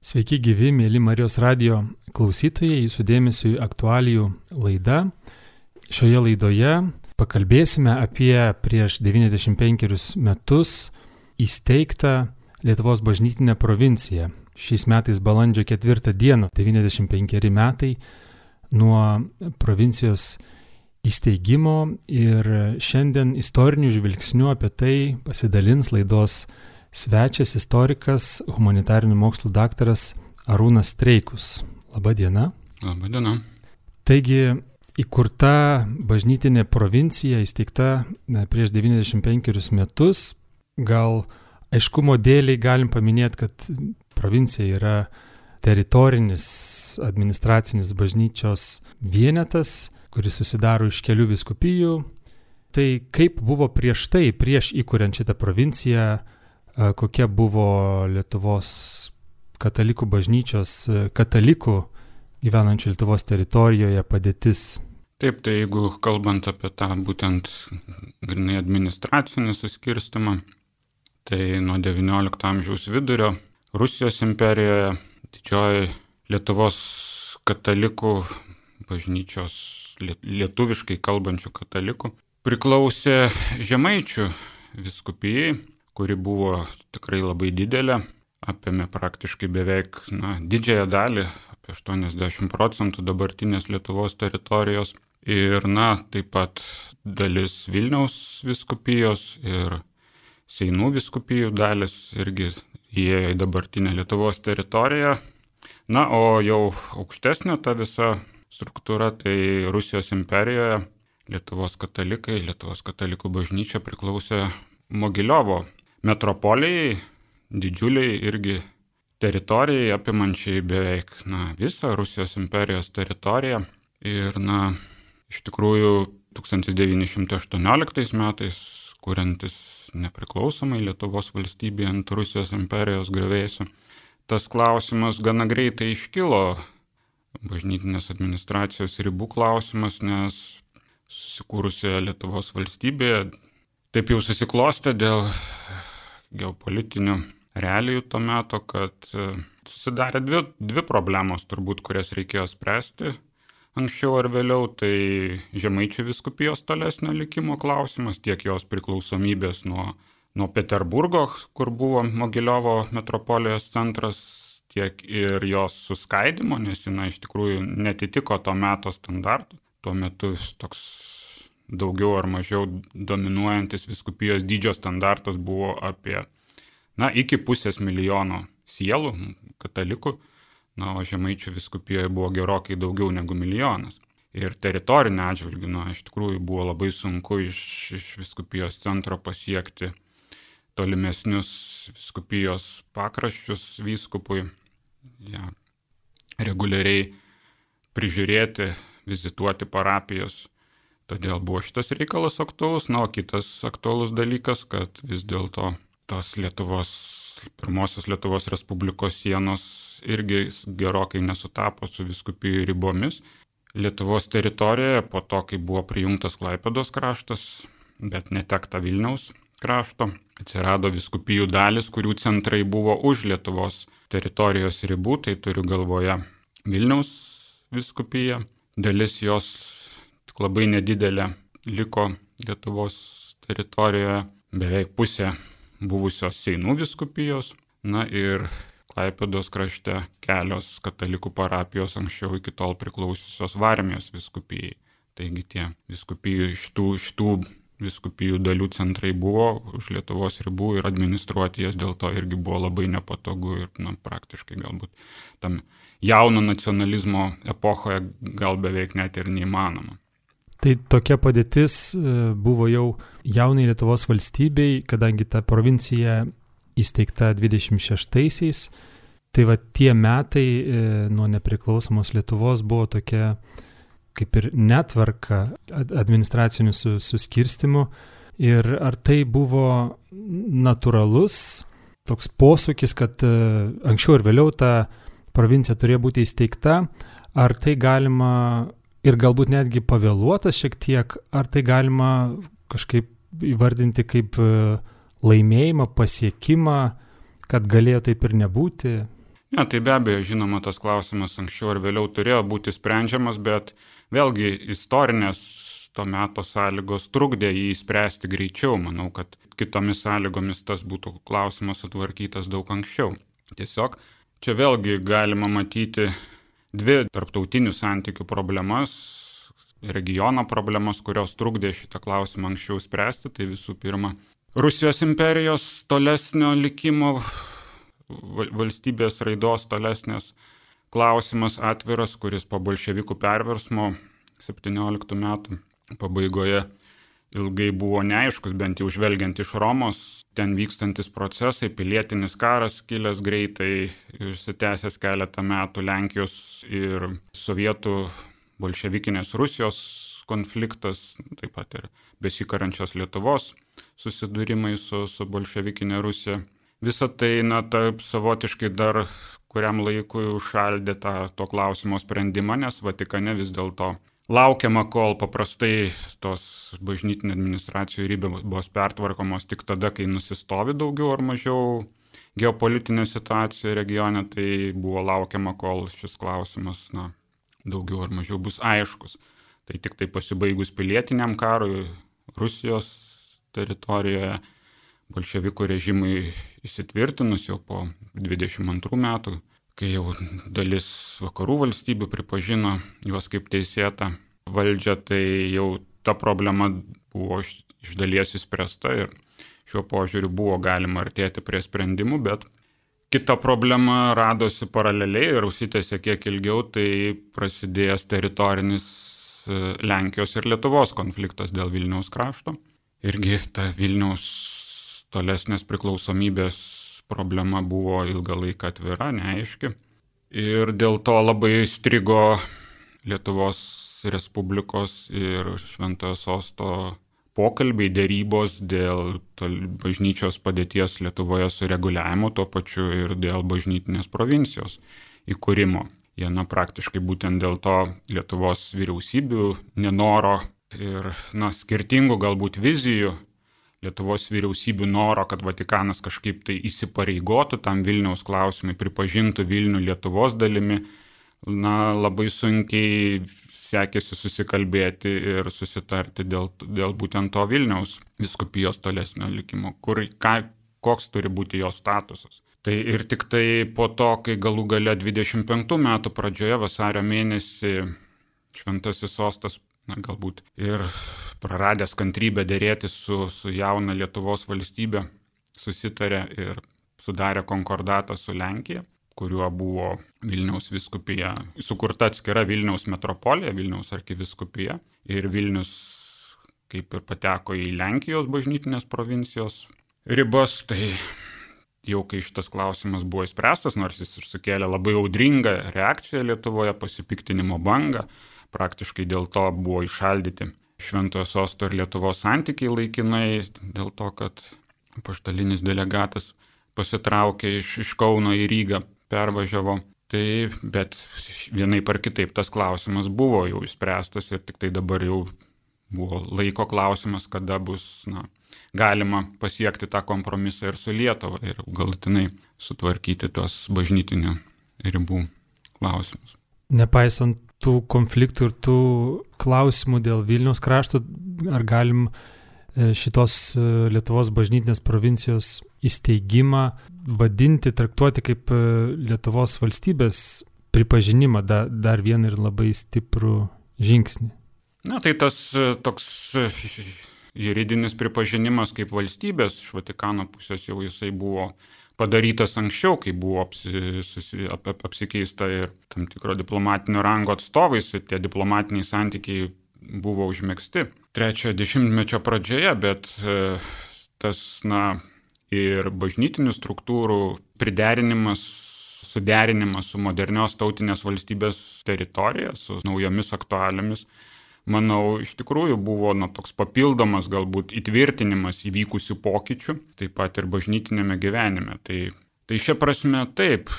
Sveiki gyvi, mėly Marijos radio klausytojai, jūsų dėmesio į aktualijų laidą. Šioje laidoje pakalbėsime apie prieš 95 metus įsteigtą Lietuvos bažnytinę provinciją. Šiais metais balandžio 4 dieną, 95 metai nuo provincijos įsteigimo ir šiandien istorinių žvilgsnių apie tai pasidalins laidos svečias istorikas, humanitarinių mokslų daktaras Arūnas Streikus. Labadiena. Labadiena. Taigi, įkurta bažnytinė provincija, įsteigta prieš 95 metus. Gal aiškumo dėliai galim paminėti, kad provincija yra teritorinis administracinis bažnyčios vienetas, kuris susidaro iš kelių viskupijų. Tai kaip buvo prieš tai, prieš įkuriant šitą provinciją, kokia buvo Lietuvos katalikų bažnyčios, katalikų gyvenančių Lietuvos teritorijoje padėtis. Taip, tai jeigu kalbant apie tą būtent grinai administracinį suskirstimą, tai nuo XIX amžiaus vidurio Rusijos imperijoje didžioji Lietuvos katalikų bažnyčios, lietuviškai kalbančių katalikų, priklausė žemaičių viskupijai kuri buvo tikrai labai didelė, apėmė praktiškai beveik na, didžiąją dalį, apie 80 procentų dabartinės Lietuvos teritorijos. Ir, na, taip pat dalis Vilniaus viskupijos ir Seinų viskupijų dalis irgi įėjo į dabartinę Lietuvos teritoriją. Na, o jau aukštesnė ta visa struktūra, tai Rusijos imperijoje Lietuvos katalikai, Lietuvos katalikų bažnyčia priklausė Mogiliovo metropolijai, didžiuliai irgi teritorijai, apimančiai beveik na, visą Rusijos imperijos teritoriją. Ir, na, iš tikrųjų, 1918 metais, kuriantis nepriklausomai Lietuvos valstybė ant Rusijos imperijos grevėsių, tas klausimas gana greitai iškilo, bažnytinės administracijos ribų klausimas, nes susikūrusioje Lietuvos valstybėje taip jau susiklostė dėl geopolitinių realijų to meto, kad e, susidarė dvi, dvi problemos turbūt, kurias reikėjo spręsti anksčiau ar vėliau. Tai žemaičių viskupijos tolesnio likimo klausimas, tiek jos priklausomybės nuo, nuo Peterburgo, kur buvo Mogiliovo metropolijos centras, tiek ir jos suskaidimo, nes jinai iš tikrųjų netitiko to meto standartų. Tuo metu toks daugiau ar mažiau dominuojantis viskupijos dydžio standartas buvo apie, na, iki pusės milijono sielų, katalikų, na, o žemaičių viskupijoje buvo gerokai daugiau negu milijonas. Ir teritorinė atžvilgių, na, iš tikrųjų buvo labai sunku iš, iš viskupijos centro pasiekti tolimesnius viskupijos pakraščius vyskupui, ja, reguliariai prižiūrėti, vizituoti parapijos Todėl buvo šitas reikalas aktuolus, na, o kitas aktuolus dalykas, kad vis dėlto tos Lietuvos, pirmosios Lietuvos Respublikos sienos irgi gerokai nesutapo su viskupijų ribomis. Lietuvos teritorijoje po to, kai buvo prijungtas Klaipėdos kraštas, bet netekta Vilniaus krašto, atsirado viskupijų dalis, kurių centrai buvo už Lietuvos teritorijos ribų, tai turiu galvoje Vilniaus viskupiją, dalis jos labai nedidelė liko Lietuvos teritorijoje, beveik pusė buvusios Seinų viskupijos, na ir Klaipėdos krašte kelios katalikų parapijos anksčiau iki tol priklausiusios Varmijos viskupijai. Taigi tie viskupijų iš tų, iš tų viskupijų dalių centrai buvo už Lietuvos ribų ir administruoti jas dėl to irgi buvo labai nepatogu ir na, praktiškai galbūt tam jauno nacionalizmo epochoje gal beveik net ir neįmanoma. Tai tokia padėtis e, buvo jau jaunai Lietuvos valstybei, kadangi ta provincija įsteigta 26-aisiais. Tai va tie metai e, nuo nepriklausomos Lietuvos buvo tokia kaip ir netvarka administracinių suskirstimų. Ir ar tai buvo natūralus toks posūkis, kad e, anksčiau ir vėliau ta provincija turėjo būti įsteigta, ar tai galima ir galbūt netgi pavėluotas šiek tiek, ar tai galima kažkaip įvardinti kaip e, laimėjimą, pasiekimą, kad galėjo taip ir nebūti? Ne, tai be abejo, žinoma, tas klausimas anksčiau ar vėliau turėjo būti sprendžiamas, bet vėlgi istorinės to meto sąlygos trukdė jį spręsti greičiau. Manau, kad kitomis sąlygomis tas būtų klausimas sutvarkytas daug anksčiau. Tiesiog čia vėlgi galima matyti dvi tarptautinių santykių problemas, regiono problemas, kurios trukdė šitą klausimą anksčiau spręsti. Tai visų pirma, Rusijos imperijos tolesnio likimo valstybės raidos tolesnės klausimas atviras, kuris po bolševikų perversmo 17 metų pabaigoje ilgai buvo neaiškus, bent jau žvelgiant iš Romos, ten vykstantis procesai, pilietinis karas kilęs greitai, išsitęsęs keletą metų Lenkijos ir sovietų bolševikinės Rusijos konfliktas, taip pat ir besikarančios Lietuvos susidūrimai su, su bolševikinė Rusija. Visą tai, na, taip savotiškai dar kuriam laikui užšaldė tą to klausimo sprendimą, nes Vatikane vis dėlto laukiama, kol paprastai tos bažnytinė administracijų ribos pertvarkomos tik tada, kai nusistovi daugiau ar mažiau geopolitinė situacija regione, tai buvo laukiama, kol šis klausimas, na, daugiau ar mažiau bus aiškus. Tai tik tai pasibaigus pilietiniam karui Rusijos teritorijoje bolševikų režimui įsitvirtinus jau po 22 metų, kai jau dalis vakarų valstybių pripažino juos kaip teisėtą valdžią, tai jau ta problema buvo iš dalies įspręsta ir šiuo požiūriu buvo galima artėti prie sprendimų, bet kita problema radosi paraleliai ir užsitęsė kiek ilgiau, tai prasidėjęs teritorinis e, Lenkijos ir Lietuvos konfliktas dėl Vilniaus krašto. Irgi ta Vilniaus tolesnės priklausomybės problema buvo ilgą laiką atvira, neaiški. Ir dėl to labai strigo Lietuvos Respublikos ir Šventojo Sosto pokalbiai, dėrybos dėl bažnyčios padėties Lietuvoje sureguliavimo, tuo pačiu ir dėl bažnytinės provincijos įkūrimo. Jie, na, praktiškai būtent dėl to Lietuvos vyriausybių nenoro ir, na, skirtingų galbūt vizijų Lietuvos vyriausybių noro, kad Vatikanas kažkaip tai įsipareigotų tam Vilniaus klausimai, pripažintų Vilnių Lietuvos dalimi, na, labai sunkiai sekėsi susikalbėti ir susitarti dėl, dėl būtent to Vilniaus viskupijos tolesnio likimo, kur, ką, koks turi būti jo statusas. Tai ir tik tai po to, kai galų gale 25 metų pradžioje vasario mėnesį Šventasis sostas na, galbūt ir praradęs kantrybę dėrėti su, su jauna Lietuvos valstybė, susitarė ir sudarė konkordatą su Lenkija, kuriuo buvo Vilniaus viskupija, sukurta atskira Vilniaus metropolija, Vilniaus arkiviskupija. Ir Vilnius kaip ir pateko į Lenkijos bažnytinės provincijos ribas, tai jau kai šitas klausimas buvo įspręstas, nors jis ir sukėlė labai audringą reakciją Lietuvoje, pasipiktinimo bangą, praktiškai dėl to buvo išaldyti Šventojo sosto ir Lietuvos santykiai laikinai, dėl to, kad paštalinis delegatas pasitraukė iš, iš Kauno į Rygą, pervažiavo. Tai, bet vienai par kitaip tas klausimas buvo jau išspręstas ir tik tai dabar jau buvo laiko klausimas, kada bus na, galima pasiekti tą kompromisą ir su Lietuva ir galutinai sutvarkyti tos bažnytinių ribų klausimus. Nepaisant tų konfliktų ir tų klausimų dėl Vilniaus krašto, ar galim e, šitos e, Lietuvos bažnytinės provincijos įsteigimą vadinti, traktuoti kaip e, Lietuvos valstybės pripažinimą, da, dar vieną ir labai stiprų žingsnį. Na tai tas toks juridinis pripažinimas kaip valstybės iš Vatikano pusės jau jisai buvo padarytas anksčiau, kai buvo apsi, susi, ap, ap, apsikeista ir tam tikro diplomatinio rango atstovais ir tie diplomatiniai santykiai buvo užmėgsti. Trečiojo dešimtmečio pradžioje, bet e, tas, na, ir bažnytinių struktūrų priderinimas suderinimas su modernios tautinės valstybės teritorija, su naujomis aktualiamis, manau, iš tikrųjų buvo na, toks papildomas galbūt įtvirtinimas įvykusių pokyčių, taip pat ir bažnytinėme gyvenime. Tai, tai šia prasme taip,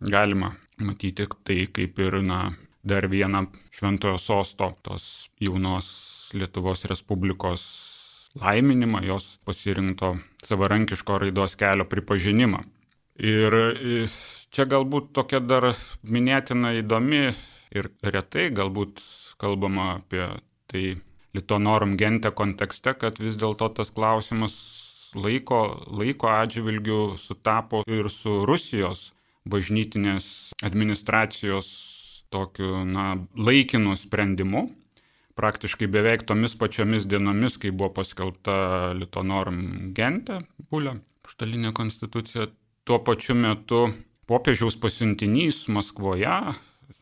galima matyti tai kaip ir na, dar vieną šventojo sosto tos jaunos Lietuvos Respublikos laiminimą, jos pasirinkto savarankiško raidos kelio pripažinimą. Ir čia galbūt tokia dar minėtina įdomi ir retai galbūt kalbama apie tai Litonorum gente kontekste, kad vis dėlto tas klausimas laiko, laiko atžvilgių sutapo ir su Rusijos bažnytinės administracijos tokiu na, laikinu sprendimu. Praktiškai beveik tomis pačiomis dienomis, kai buvo paskelbta Litonorum gente, bulė, štalinė konstitucija, tuo pačiu metu popiežiaus pasiuntinys Maskvoje,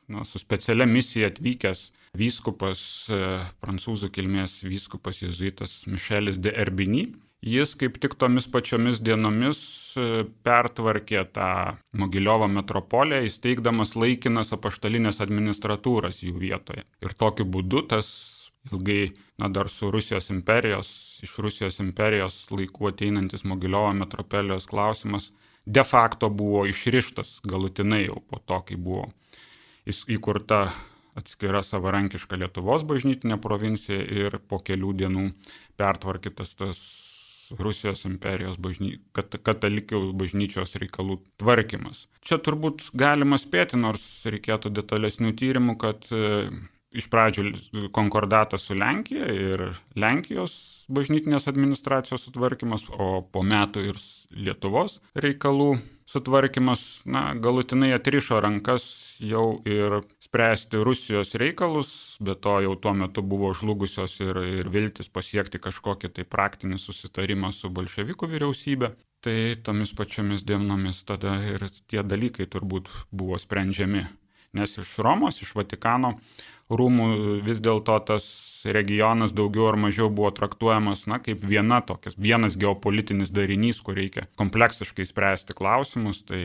na, su specialia misija atvykęs vyskupas, e, prancūzų kilmės vyskupas jezuitas Mišelis de Erbiny, Jis kaip tik tomis pačiomis dienomis e, pertvarkė tą Mogiliovo metropoliją, įsteigdamas laikinas apaštalinės administratūras jų vietoje. Ir tokiu būdu tas ilgai, na dar su Rusijos imperijos, iš Rusijos imperijos laikų ateinantis Mogiliovo metropolijos klausimas de facto buvo išrištas galutinai jau po to, kai buvo įkurta atskira savarankiška Lietuvos bažnytinė provincija ir po kelių dienų pertvarkytas tas Rusijos imperijos bažny... kat... katalikų bažnyčios reikalų tvarkymas. Čia turbūt galima spėti, nors reikėtų detalesnių tyrimų, kad iš pradžių konkordatas su Lenkija ir Lenkijos bažnytinės administracijos sutvarkymas, o po metų ir Lietuvos reikalų sutvarkymas na, galutinai atrišo rankas jau ir spręsti Rusijos reikalus, bet to jau tuo metu buvo žlugusios ir, ir viltis pasiekti kažkokį tai praktinį susitarimą su bolševikų vyriausybė. Tai tomis pačiomis dienomis tada ir tie dalykai turbūt buvo sprendžiami. Nes iš Romos, iš Vatikano rūmų vis dėlto tas regionas daugiau ar mažiau buvo traktuojamas, na, kaip viena tokias, vienas geopolitinis darinys, kur reikia kompleksiškai spręsti klausimus. Tai,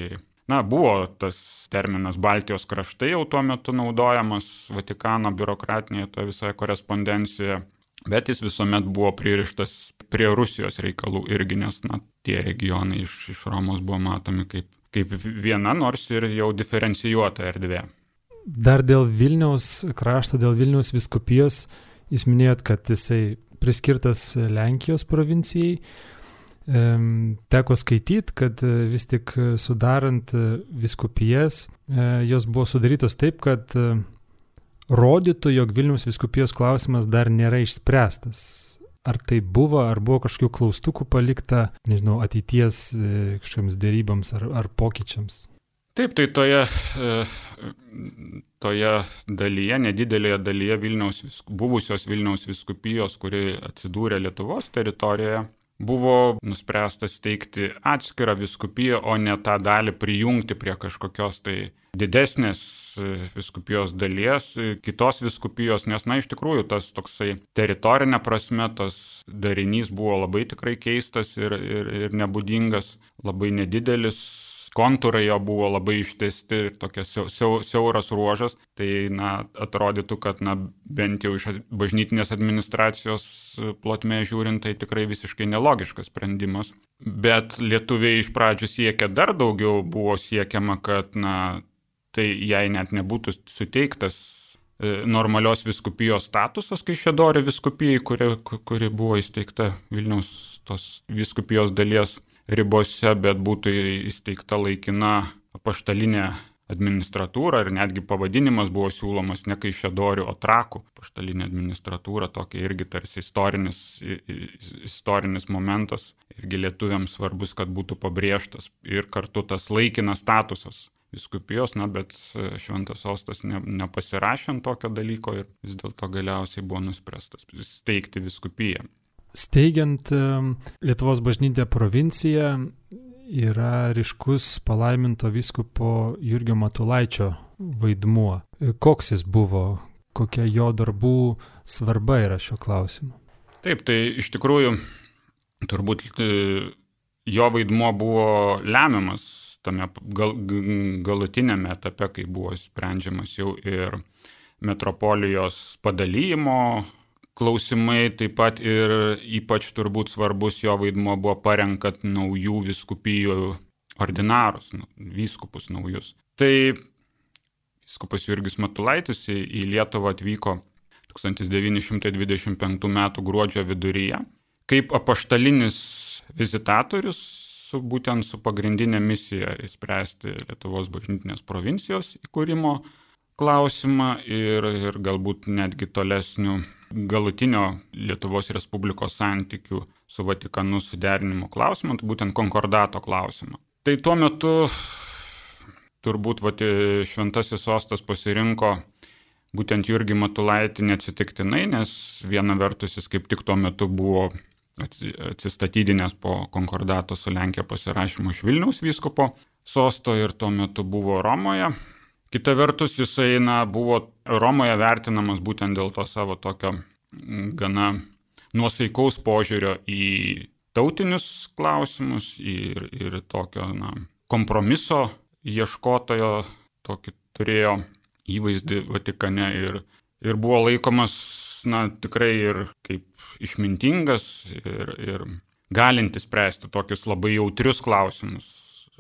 na, buvo tas terminas Baltijos kraštai jau tuo metu naudojamas Vatikano biurokratinėje toje visoje korespondencijoje, bet jis visuomet buvo pririštas prie Rusijos reikalų irgi, nes, na, tie regionai iš, iš Romos buvo matomi kaip, kaip viena, nors ir jau diferencijuota erdvė. Dar dėl Vilniaus krašto, dėl Vilniaus viskupijos Jūs minėjot, kad jisai priskirtas Lenkijos provincijai. Teko skaityti, kad e, vis tik sudarant e, viskupijas, e, jos buvo sudarytos taip, kad rodytų, jog Vilniaus viskupijos klausimas dar nėra išspręstas. Ar tai buvo, ar buvo kažkokių klaustukų palikta, nežinau, ateities kažkokiams dėryboms ar, ar pokyčiams? Taip, tai toje, e, toje dalyje, nedidelėje dalyje Vilniaus, buvusios Vilniaus viskupijos, kuri atsidūrė Lietuvos teritorijoje, buvo nuspręsta steigti atskirą viskupiją, o ne tą dalį prijungti prie kažkokios tai didesnės e, viskupijos dalies, kitos viskupijos, nes, na, iš tikrųjų, tas toksai teritorinė prasme, tas darinys buvo labai tikrai keistas ir, ir, ir nebūdingas, labai nedidelis, kontūrai jo buvo labai ištesti, tokia siauras ruožas, tai na, atrodytų, kad na, bent jau iš bažnytinės administracijos plotmė žiūrint, tai tikrai visiškai nelogiškas sprendimas. Bet lietuviai iš pradžių siekia dar daugiau, buvo siekiama, kad na, tai jai net nebūtų suteiktas e, normalios viskupijos statusas, kai Šedorė viskupijai, kuri, kuri buvo įsteigta Vilniaus tos viskupijos dalies ribose, bet būtų įsteigta laikina paštalinė administratūra ir netgi pavadinimas buvo siūlomas ne Kaišėdorių, o Trakų paštalinė administratūra, tokia irgi tarsi istorinis, istorinis momentas, irgi lietuviams svarbus, kad būtų pabrėžtas ir kartu tas laikinas statusas viskupijos, na, bet Šventas Sostas ne, nepasirašė ant tokio dalyko ir vis dėlto galiausiai buvo nuspręstas steigti viskupiją. Steigiant Lietuvos bažnytę provinciją yra ryškus palaiminto vyskupo Jurgio Matulaičio vaidmuo. Koks jis buvo, kokia jo darbų svarba yra šio klausimu? Taip, tai iš tikrųjų turbūt e, jo vaidmuo buvo lemiamas tame gal, galutinėme etape, kai buvo sprendžiamas jau ir metropolijos padalymo klausimai, taip pat ir ypač turbūt svarbus jo vaidmo buvo parenkant naujų viskupijų ordinarus, nu, vyskupus naujus. Tai vyskupas Jurgis Matulaitis į Lietuvą atvyko 1925 m. gruodžio viduryje kaip apaštalinis vizitatorius su būtent su pagrindinė misija įspręsti Lietuvos bažnytinės provincijos įkūrimo klausimą ir, ir galbūt netgi tolesnių galutinio Lietuvos Respublikos santykių su Vatikanu suderinimo klausimą, tai būtent konkordato klausimą. Tai tuo metu turbūt vat, šventasis sostas pasirinko būtent Jurgį Matulaitį neatsitiktinai, nes viena vertus jis kaip tik tuo metu buvo atsistatydinęs po konkordato su Lenkija pasirašymo iš Vilniaus vyskupo sosto ir tuo metu buvo Romoje. Kita vertus, jisai na, buvo Romoje vertinamas būtent dėl to savo tokio gana nuosaikaus požiūrio į tautinius klausimus ir, ir tokio na, kompromiso ieškotojo tokį turėjo įvaizdį Vatikane ir, ir buvo laikomas na, tikrai ir kaip išmintingas ir, ir galintis spręsti tokius labai jautrius klausimus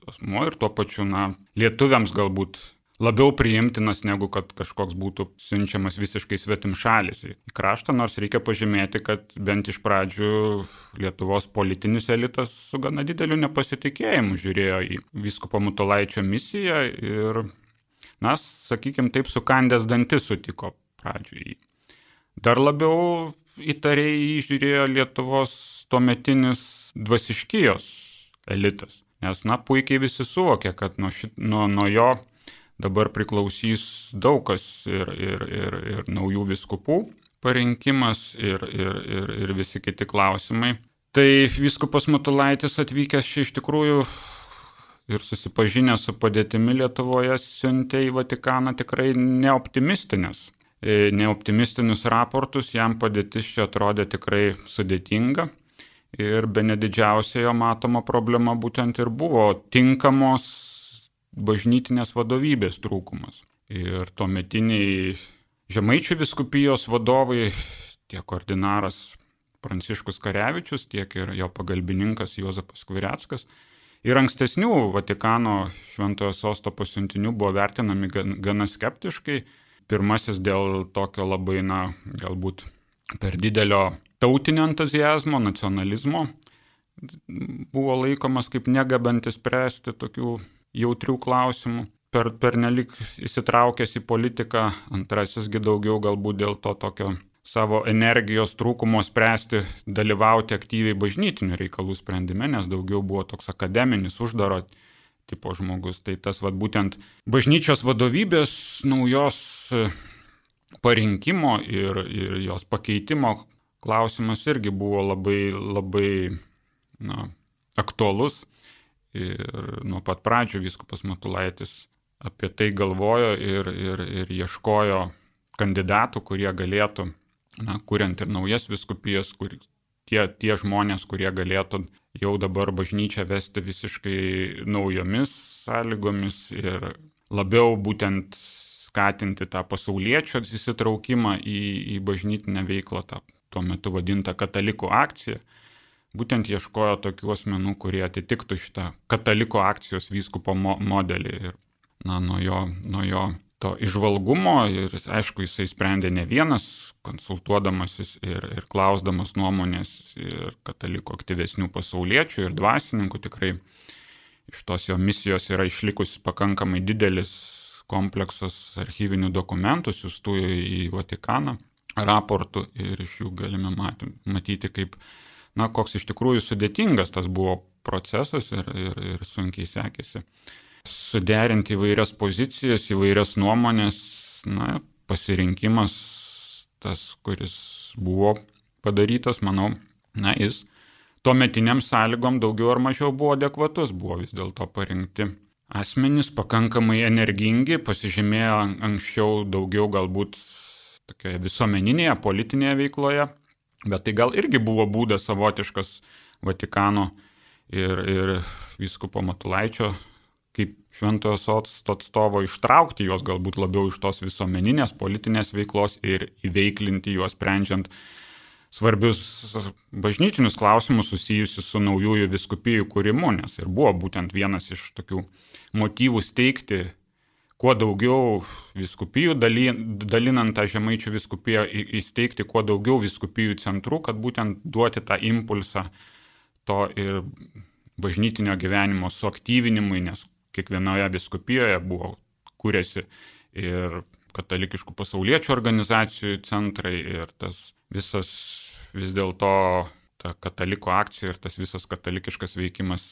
asmo ir tuo pačiu, na, lietuviams galbūt labiau priimtinas negu kad kažkoks būtų siunčiamas visiškai svetim šalis į kraštą, nors reikia pažymėti, kad bent iš pradžių Lietuvos politinis elitas su gana dideliu nepasitikėjimu žiūrėjo į vyskupo Mutolaičio misiją ir, na, sakykime, taip sukandęs dantis sutiko pradžiui. Dar labiau įtariai įžiūrėjo Lietuvos tuometinis dvasiškijos elitas. Nes, na, puikiai visi suvokė, kad nuo, šit, nuo, nuo jo dabar priklausys daug kas ir, ir, ir, ir naujų viskupų parinkimas ir, ir, ir, ir visi kiti klausimai. Tai viskupas Matulaitis atvykęs čia iš tikrųjų ir susipažinęs su padėtimi Lietuvoje siuntė į Vatikaną tikrai neoptimistinės neoptimistinius raportus, jam padėtis čia atrodė tikrai sudėtinga. Ir be nedidžiausia jo matoma problema būtent ir buvo tinkamos bažnytinės vadovybės trūkumas. Ir tuometiniai žemaičių viskupijos vadovai, tiek ordinaras Pranciškus Karevičius, tiek ir jo pagalbininkas Jozapas Kviretskas, ir ankstesnių Vatikano šventojo sosto pasiuntinių buvo vertinami gana skeptiškai Pirmasis dėl tokio labai, na, galbūt per didelio tautinio entuzijazmo, nacionalizmo buvo laikomas kaip negabantis spręsti tokių jautrių klausimų. Per, per nelik įsitraukęs į politiką, antrasisgi daugiau galbūt dėl to tokio savo energijos trūkumo spręsti, dalyvauti aktyviai bažnytinių reikalų sprendime, nes daugiau buvo toks akademinis, uždaro tipo žmogus. Tai tas vad būtent bažnyčios vadovybės naujos parinkimo ir, ir jos pakeitimo klausimas irgi buvo labai, labai na, aktuolus. Ir nuo pat pradžių viskupas Matulaitis apie tai galvojo ir, ir, ir ieškojo kandidatų, kurie galėtų, na, kuriant ir naujas viskupijas, kur, tie, tie žmonės, kurie galėtų jau dabar bažnyčią vesti visiškai naujomis sąlygomis ir labiau būtent skatinti tą pasaulietčio įsitraukimą į, į bažnytinę veiklą, tą tuo metu vadintą katalikų akciją. Būtent ieškojo tokių asmenų, kurie atitiktų šitą kataliko akcijos vyskupo mo modelį. Ir na, nuo jo, nuo jo to išvalgumo ir aišku, jisai sprendė ne vienas konsultuodamasis ir, ir klausdamas nuomonės ir katalikų aktyvesnių pasauliečių ir dvasininkų tikrai iš tos jo misijos yra išlikus pakankamai didelis kompleksas archyvinių dokumentų siūstų į Vatikaną, raportų ir iš jų galime matyti, kaip, na, koks iš tikrųjų sudėtingas tas buvo procesas ir, ir, ir sunkiai sekėsi. Suderinti įvairias pozicijas, įvairias nuomonės, na, pasirinkimas tas, kuris buvo padarytas, manau, na, jis tuometiniam sąlygom daugiau ar mažiau buvo adekvatus, buvo vis dėlto parinkti asmenys pakankamai energingi, pasižymėjo anksčiau daugiau galbūt tokioje visuomeninėje, politinėje veikloje, bet tai gal irgi buvo būdas savotiškas Vatikano ir, ir vyskupo Matulaičio kaip šventojo sosto atstovo ištraukti juos galbūt labiau iš tos visuomeninės politinės veiklos ir įveiklinti juos sprendžiant svarbius bažnytinius klausimus susijusius su naujųjų viskupijų kūrimu, nes ir buvo būtent vienas iš tokių motyvų steigti kuo daugiau viskupijų, dalinant tą žemaičių viskupiją, įsteigti kuo daugiau viskupijų centrų, kad būtent duoti tą impulsą to ir bažnytinio gyvenimo suaktyvinimui, nes kiekvienoje viskupijoje buvo kūrėsi ir katalikiškų pasauliečių organizacijų centrai ir tas visas vis dėlto ta kataliko akcija ir tas visas katalikiškas veikimas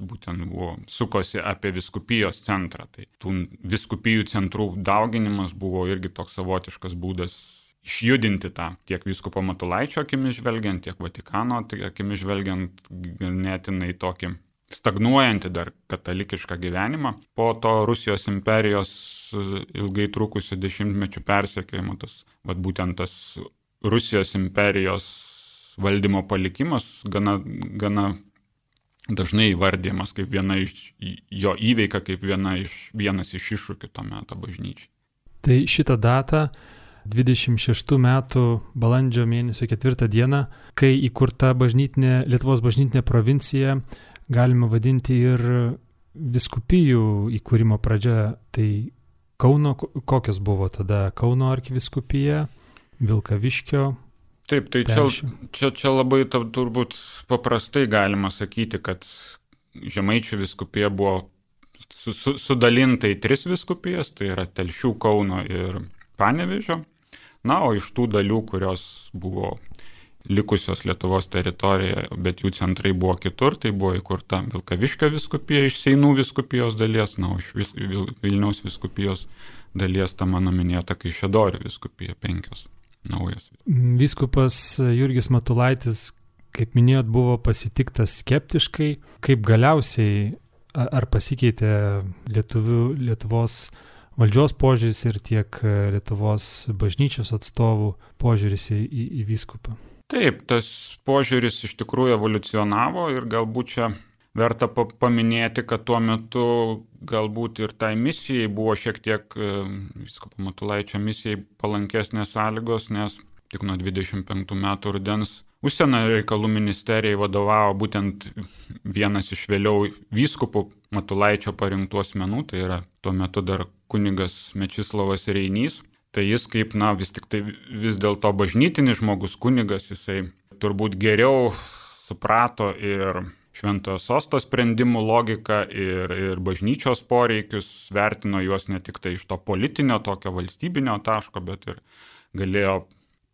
būtent buvo, sukosi apie viskupijos centrą. Tai tų viskupijų centrų dauginimas buvo irgi toks savotiškas būdas išjudinti tą tiek vyskupo Matulaičio akimis žvelgiant, tiek Vatikano akimis žvelgiant ganėtinai tokį stagnuojantį dar katalikišką gyvenimą. Po to Rusijos imperijos ilgai trukusių dešimtmečių persekėjimo, tas, vad būtent tas Rusijos imperijos valdymo palikimas gana, gana dažnai įvardymas kaip viena iš jo įveika, kaip viena iš, vienas iš iššūkių to meto bažnyčiai. Tai šitą datą 26 metų balandžio mėnesio 4 dieną, kai įkurta bažnytinė, Lietuvos bažnytinė provincija, galima vadinti ir viskupijų įkūrimo pradžia. Tai Kauno, kokios buvo tada Kauno arkiviskupija, Vilkaviškio. Taip, tai čia, čia, čia labai turbūt paprastai galima sakyti, kad Žemaičių viskupija buvo su, su, sudalinta į tris viskupijas, tai yra Telšių, Kauno ir Panevežio. Na, o iš tų dalių, kurios buvo likusios Lietuvos teritorijoje, bet jų centrai buvo kitur, tai buvo įkurta Vilkaviškio viskupija iš Seinų viskupijos dalies, na, iš Vil Vilniaus viskupijos dalies ta mano minėta Kaišėdorių viskupija penkios naujos. Vyskupas Jurgis Matulaitis, kaip minėjot, buvo pasitiktas skeptiškai, kaip galiausiai ar pasikeitė Lietuvių, Lietuvos valdžios požiūris ir tiek e, Lietuvos bažnyčios atstovų požiūris į, į, į vyskupą. Taip, tas požiūris iš tikrųjų evoliucionavo ir galbūt čia verta paminėti, kad tuo metu galbūt ir tai misijai buvo šiek tiek, e, viskopo Matulaičio misijai palankesnės sąlygos, nes tik nuo 25 metų rudens Užsienio reikalų ministerijai vadovavo būtent vienas iš vėliau vyskupų Matulaičio parinktų asmenų, tai yra tuo metu dar kunigas Mečislavas Reinys. Tai jis kaip, na, vis tik tai vis dėlto bažnytinis žmogus kunigas, jisai turbūt geriau suprato ir šventojo sosto sprendimų logiką ir, ir bažnyčios poreikius, vertino juos ne tik tai iš to politinio, tokio valstybinio taško, bet ir galėjo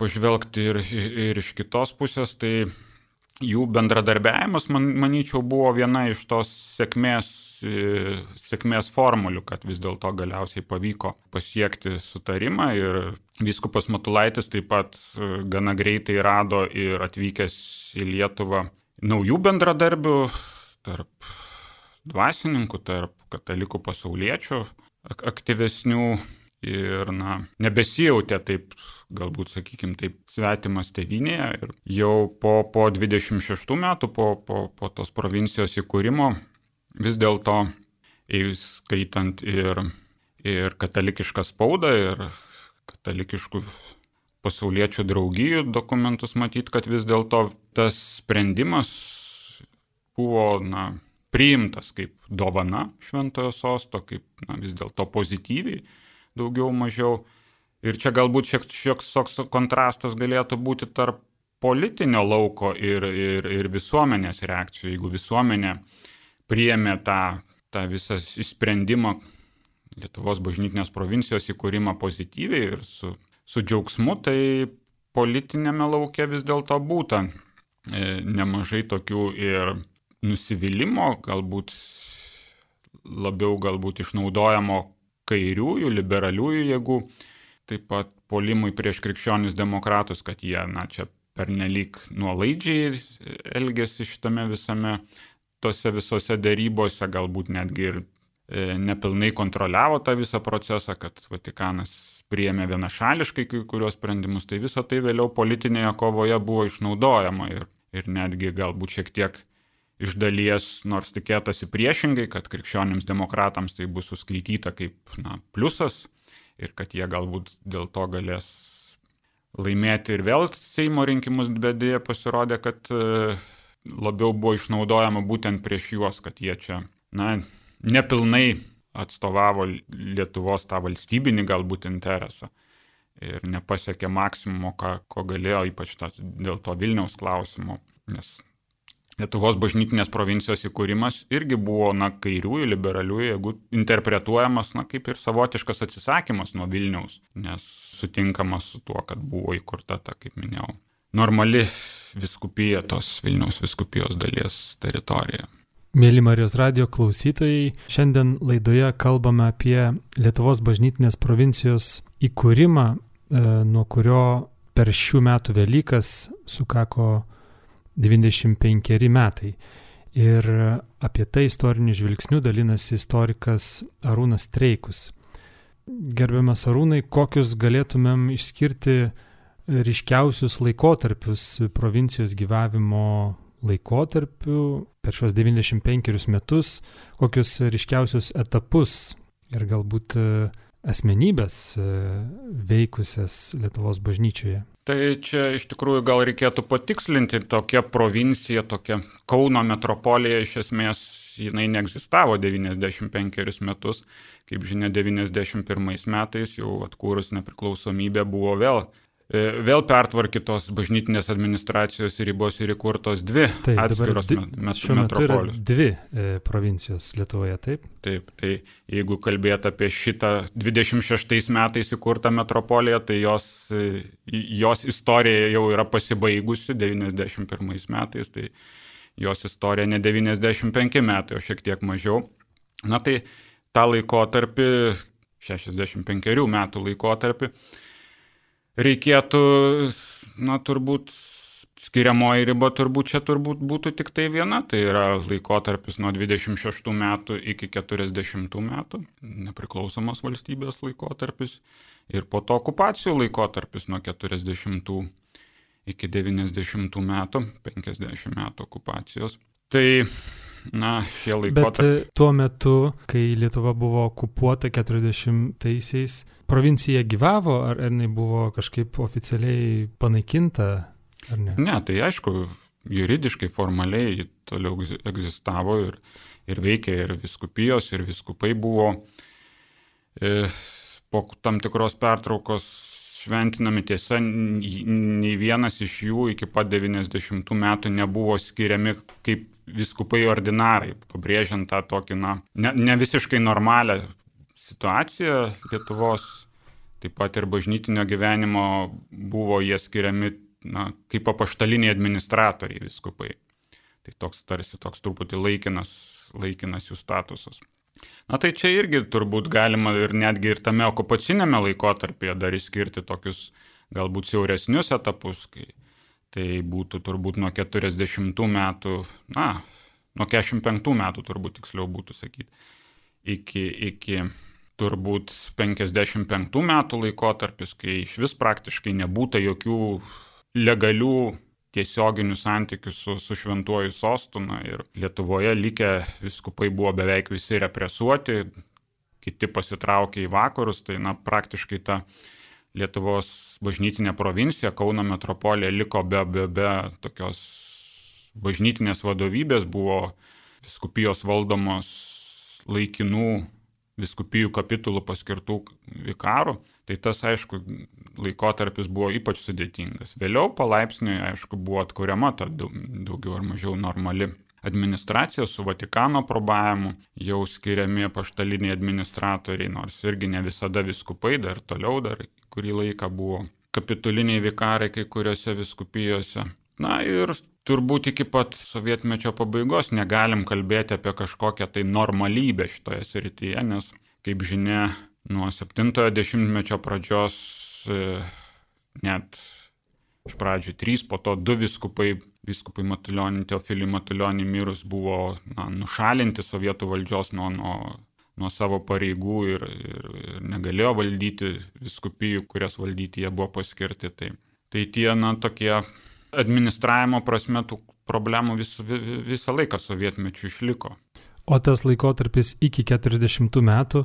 pažvelgti ir, ir iš kitos pusės. Tai jų bendradarbiavimas, man, manyčiau, buvo viena iš tos sėkmės sėkmės formulių, kad vis dėlto galiausiai pavyko pasiekti sutarimą ir viskupas Matulaitis taip pat e, gana greitai rado ir atvykęs į Lietuvą naujų bendradarbių tarp dvasininkų, tarp katalikų pasauliečių aktyvesnių ir, na, nebesijautė taip, galbūt, sakykime, taip svetimas tevinėje. Ir jau po, po 26 metų, po, po, po tos provincijos įkūrimo, vis dėlto, skaitant ir, ir katalikišką spaudą, ir katalikiškų pasauliečių draugijų dokumentus, matyt, kad vis dėlto tas sprendimas buvo na, priimtas kaip dovana šventojo sosto, kaip na, vis dėlto pozityviai, daugiau mažiau. Ir čia galbūt šiek tiek kontrastas galėtų būti tarp politinio lauko ir, ir, ir visuomenės reakcijų. Jeigu visuomenė priėmė tą, tą visą įsprendimą Lietuvos bažnytinės provincijos įkūrimą pozityviai ir su, su džiaugsmu, tai politinėme laukia vis dėlto būta e, nemažai tokių ir nusivylimų, galbūt labiau galbūt išnaudojamo kairiųjų, liberaliųjų jėgų, taip pat polimui prieš krikščionius demokratus, kad jie, na, čia pernelyg nuolaidžiai elgėsi šitame visame tose visose dėrybose, galbūt netgi ir e, nepilnai kontroliavo tą visą procesą, kad Vatikanas priėmė vienašališkai kai kurios sprendimus, tai visa tai vėliau politinėje kovoje buvo išnaudojama ir, ir netgi galbūt šiek tiek iš dalies, nors tikėtasi priešingai, kad krikščionims demokratams tai bus suskaityta kaip na, pliusas ir kad jie galbūt dėl to galės laimėti ir vėl Seimo rinkimus, bet dėja pasirodė, kad e, labiau buvo išnaudojama būtent prieš juos, kad jie čia, na, nepilnai atstovavo Lietuvos tą valstybinį galbūt interesą ir nepasiekė maksimumo, ką, ko galėjo, ypač tas, dėl to Vilniaus klausimo, nes Lietuvos bažnytinės provincijos įkūrimas irgi buvo, na, kairiųjų, liberaliųjų, jeigu interpretuojamas, na, kaip ir savotiškas atsisakymas nuo Vilniaus, nes sutinkamas su tuo, kad buvo įkurta ta, kaip minėjau, normali viskupija tos Vilniaus viskupijos dalies teritorija. Mėly Marijos radio klausytojai, šiandien laidoje kalbame apie Lietuvos bažnytinės provincijos įkūrimą, e, nuo kurio per šių metų Velykas sukako 95 metai. Ir apie tai istoriniu žvilgsniu dalinasi istorikas Arūnas Treikus. Gerbiamas Arūnai, kokius galėtumėm išskirti ryškiausius laikotarpius provincijos gyvavimo laikotarpių per šios 95 metus, kokius ryškiausius etapus ir galbūt asmenybės veikusias Lietuvos bažnyčioje. Tai čia iš tikrųjų gal reikėtų patikslinti, tokia provincija, tokia Kauno metropolija iš esmės jinai neegzistavo 95 metus. Kaip žinia, 91 metais jau atkūrus nepriklausomybę buvo vėl E, vėl pertvarkytos bažnytinės administracijos ribos ir įkurtos dvi taip, atskiros met, metropolijos. Dvi e, provincijos Lietuvoje, taip? Taip, tai jeigu kalbėt apie šitą 26 metais įkurtą metropoliją, tai jos, e, jos istorija jau yra pasibaigusi 91 metais, tai jos istorija ne 95 metai, o šiek tiek mažiau. Na tai tą laikotarpį, 65 metų laikotarpį, reikėtų, na, turbūt skiriamoji riba turbūt čia turbūt būtų tik tai viena, tai yra laikotarpis nuo 26 metų iki 40 metų, nepriklausomos valstybės laikotarpis, ir po to okupacijų laikotarpis nuo 40 iki 90 metų, 50 metų okupacijos. Tai na, šie laikotarpiai. Bet tuo metu, kai Lietuva buvo okupuota 40-aisiais, provincija gyvavo, ar jinai buvo kažkaip oficialiai panaikinta, ar ne? Ne, tai aišku, juridiškai, formaliai toliau egzistavo ir, ir veikė ir viskupijos, ir viskupai buvo e, po tam tikros pertraukos šventinami tiesa, nei vienas iš jų iki pat 90 metų nebuvo skiriami kaip viskupai ordinarai, pabrėžiant tą tokį, na, ne, ne visiškai normalią situaciją Lietuvos, taip pat ir bažnytinio gyvenimo buvo jie skiriami, na, kaip apaštaliniai administratoriai viskupai. Tai toks tarsi toks truputį laikinas, laikinas jų statusas. Na tai čia irgi turbūt galima ir netgi ir tame okupacinėme laikotarpyje dar įskirti tokius galbūt siauresnius etapus, kai Tai būtų turbūt nuo 40 metų, na, nuo 45 metų turbūt tiksliau būtų sakyti, iki, iki turbūt 55 metų laikotarpis, kai iš vis praktiškai nebūtų jokių legalių tiesioginių santykių su, su šventuoju sostu. Na, ir Lietuvoje likę viskupai buvo beveik visi represuoti, kiti pasitraukė į vakarus, tai na, praktiškai ta Lietuvos bažnytinė provincija, Kauno metropolija liko be, be, be tokios bažnytinės vadovybės, buvo viskupijos valdomos laikinų viskupijų kapitulų paskirtų vikarų. Tai tas, aišku, laikotarpis buvo ypač sudėtingas. Vėliau palaipsniui, aišku, buvo atkuriama ta daugiau ar mažiau normali administracija su Vatikano probavimu, jau skiriami paštaliniai administratoriai, nors irgi ne visada viskupai, dar toliau dar kurį laiką buvo kapituliniai vikarai kai kuriuose viskupijose. Na ir turbūt iki pat sovietmečio pabaigos negalim kalbėti apie kažkokią tai normalybę šitoje srityje, nes, kaip žinia, nuo 70-ojo dešimtmečio pradžios e, net iš pradžių trys, po to du viskupai, viskupai Matulionį, Teofilį Matulionį mirus buvo na, nušalinti sovietų valdžios nuo, nuo nuo savo pareigų ir, ir, ir negalėjo valdyti viskupijų, kurias valdyti jie buvo paskirti. Tai, tai tie, na, tokie administravimo prasme tų problemų vis, vis, visą laiką sovietmečių išliko. O tas laikotarpis iki 40 metų,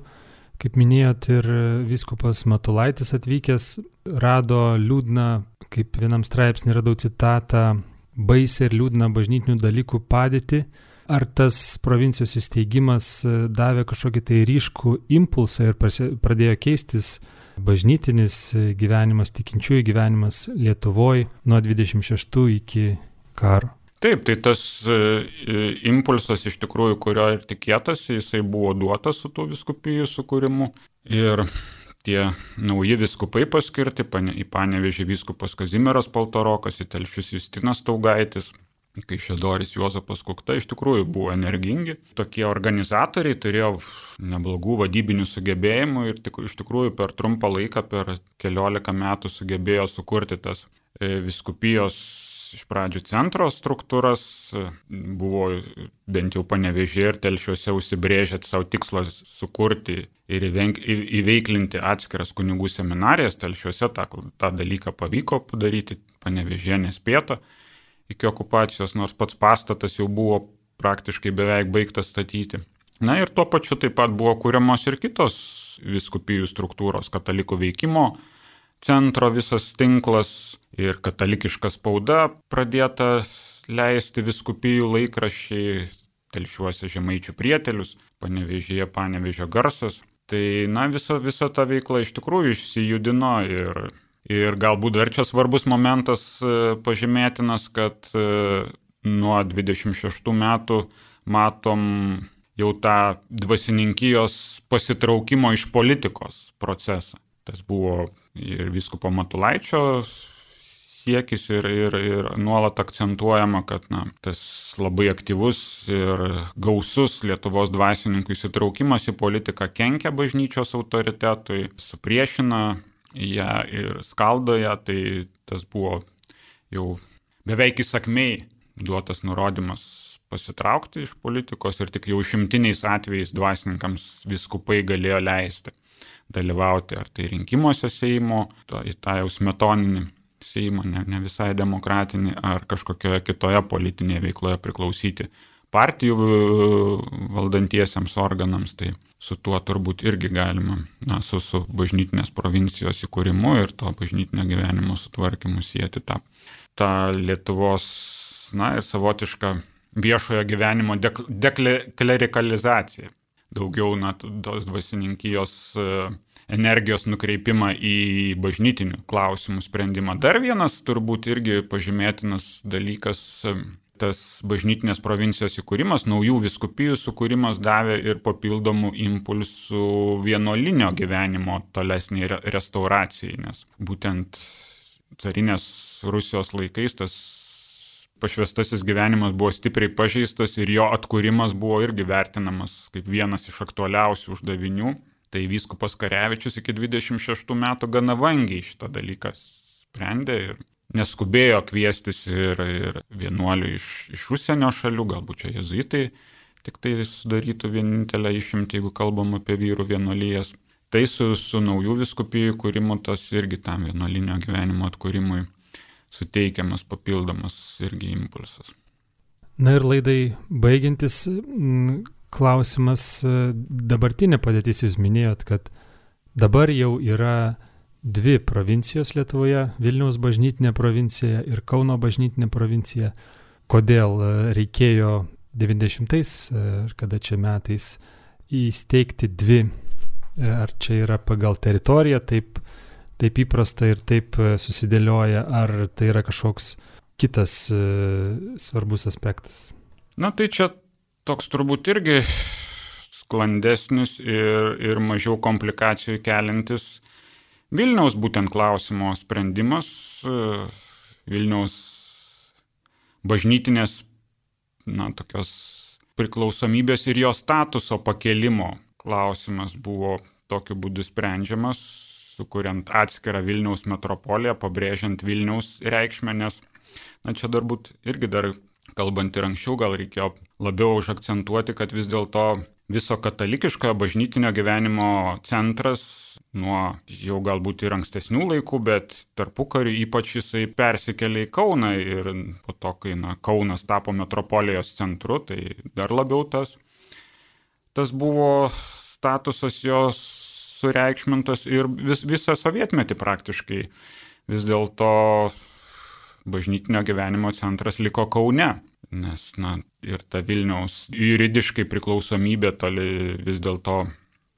kaip minėjot, ir viskupas Matulaitis atvykęs rado liūdną, kaip vienam straipsnį radau citatą, baisę ir liūdną bažnytinių dalykų padėtį Ar tas provincijos įsteigimas e, davė kažkokį tai ryškų impulsą ir pradėjo keistis bažnytinis e, gyvenimas, tikinčiųjų gyvenimas Lietuvoje nuo 26 iki karo? Taip, tai tas e, impulsas iš tikrųjų, kurio ir tikėtasi, jisai buvo duotas su tų viskupijų sukūrimu. Ir tie nauji viskupai paskirti, į Panevežį viskupas Kazimieras Paltarokas, į Telšius Justinas Taugaitis, kai Šedoris Juozapas Kukta iš tikrųjų buvo energingi. Tokie organizatoriai turėjo neblogų vadybinių sugebėjimų ir tik, iš tikrųjų per trumpą laiką, per keliolika metų sugebėjo sukurti tas e, viskupijos iš pradžių centro struktūras, buvo bent jau panevežė ir telšiuose užsibrėžę savo tikslą sukurti ir įveiklinti atskiras kunigų seminarijas, telšiuose tą, tą dalyką pavyko padaryti, panevežė nespėta iki okupacijos, nors pats pastatas jau buvo praktiškai beveik baigtas statyti. Na ir tuo pačiu taip pat buvo kūriamos ir kitos viskupijų struktūros, katalikų veikimo centro visas tinklas ir katalikiška spauda pradėta leisti viskupijų laikraščiai, telšiuose žemaičių prietelius, panevežėje panevežio garsas. Tai, na, visa, visa ta veikla iš tikrųjų išsijudino ir Ir galbūt dar čia svarbus momentas e, pažymėtinas, kad e, nuo 26 metų matom jau tą dvasininkijos pasitraukimo iš politikos procesą. Tas buvo ir viskupo Matulaičio siekis ir, ir, ir nuolat akcentuojama, kad na, tas labai aktyvus ir gausus Lietuvos dvasininkų įsitraukimas į politiką kenkia bažnyčios autoritetui, supriešina ją ir skaldo ją, tai tas buvo jau beveik įsakmiai duotas nurodymas pasitraukti iš politikos ir tik jau šimtiniais atvejais dvasininkams viskupai galėjo leisti dalyvauti ar tai rinkimuose Seimo, to, į tą jau smetoninį Seimą, ne, ne visai demokratinį, ar kažkokioje kitoje politinėje veikloje priklausyti partijų valdantiesiems organams. Tai su tuo turbūt irgi galima, na, su, su bažnytinės provincijos įkūrimu ir to bažnytinio gyvenimo sutvarkymu sieti tą, tą Lietuvos, na, ir savotišką viešojo gyvenimo dek, deklerikalizaciją. Daugiau, na, tos dvasininkijos e, energijos nukreipimą į bažnytinių klausimų sprendimą. Dar vienas turbūt irgi pažymėtinas dalykas tas bažnytinės provincijos įkūrimas, naujų viskupijų sukūrimas davė ir papildomų impulsų vienolinio gyvenimo tolesniai restauracijai, nes būtent carinės Rusijos laikais tas pašvestasis gyvenimas buvo stipriai pažeistas ir jo atkūrimas buvo irgi vertinamas kaip vienas iš aktualiausių uždavinių. Tai vyskupas Karevičius iki 26 metų gana vangiai šitą dalyką sprendė ir neskubėjo kviestis ir, ir vienuolių iš, iš užsienio šalių, galbūt čia jezuitai tik tai sudarytų vienintelę išimtį, jeigu kalbam apie vyrų vienuolijas. Tai su, su naujų viskupijų kūrimu tas irgi tam vienuolinio gyvenimo atkūrimui suteikiamas papildomas irgi impulsas. Na ir laidai baigiantis klausimas, dabartinė padėtis jūs minėjot, kad dabar jau yra dvi provincijos Lietuvoje - Vilniaus bažnytinė provincija ir Kauno bažnytinė provincija. Kodėl e, reikėjo 90-ais, e, kada čia metais, įsteigti dvi, e, ar čia yra pagal teritoriją, taip, taip įprasta ir taip susidėlioja, ar tai yra kažkoks kitas svarbus aspektas. Na tai čia toks turbūt irgi sklandesnis ir, ir mažiau komplikacijų keliantis Vilniaus būtent klausimo sprendimas, e, Vilniaus bažnytinės, na, tokios priklausomybės ir jo statuso pakelimo klausimas buvo tokiu būdu sprendžiamas, sukuriant atskirą Vilniaus metropoliją, pabrėžiant Vilniaus reikšmę, nes, na, čia darbūt irgi dar kalbant ir anksčiau, gal reikėjo labiau užakcentuoti, kad vis dėlto viso katalikiškojo bažnytinio gyvenimo centras nuo jau galbūt ir ankstesnių laikų, bet tarpukariu ypač jisai persikėlė į Kauną ir po to, kai na, Kaunas tapo metropolijos centru, tai dar labiau tas, tas buvo statusas jos sureikšmintas ir vis, visą sovietmetį praktiškai vis dėlto bažnytinio gyvenimo centras liko Kaune. Nes, na, ir ta Vilniaus juridiškai priklausomybė toli vis dėlto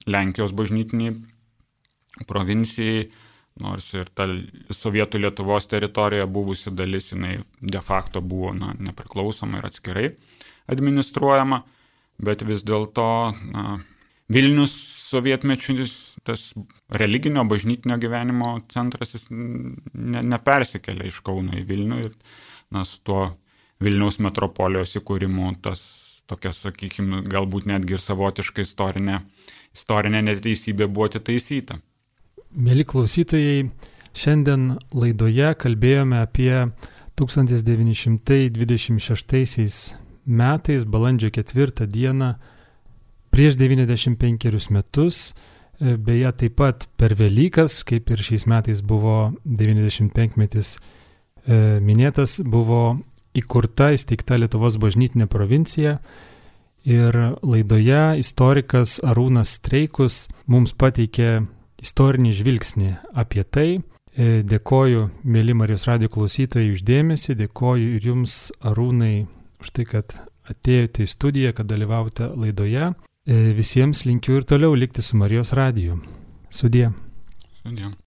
Lenkijos bažnytiniai provincijai nors ir ta Sovietų Lietuvos teritorija buvusi dalis, jinai de facto buvo na, nepriklausoma ir atskirai administruojama, bet vis dėlto Vilnius sovietmečių tas religinio bažnytinio gyvenimo centras jis ne, nepersikėlė iš Kauno į Vilnių ir na, su tuo Vilniaus metropolijos įkūrimu tas tokia, sakykime, galbūt netgi ir savotiška istorinė, istorinė neteisybė buvo atitaisyta. Mėly klausytojai, šiandien laidoje kalbėjome apie 1926 metais, balandžio 4 dieną, prieš 95 metus, e, beje taip pat per Velykas, kaip ir šiais metais buvo 95 metis e, minėtas, buvo įkurta, įsteigta Lietuvos bažnytinė provincija. Ir laidoje istorikas Arūnas Streikus mums pateikė istorinį žvilgsnį apie tai. E, dėkoju, mėly Marijos radio klausytojai, uždėmesi, dėkoju ir jums, Arūnai, už tai, kad atėjote į studiją, kad dalyvavote laidoje. E, visiems linkiu ir toliau likti su Marijos radiju. Sudie. Sudie.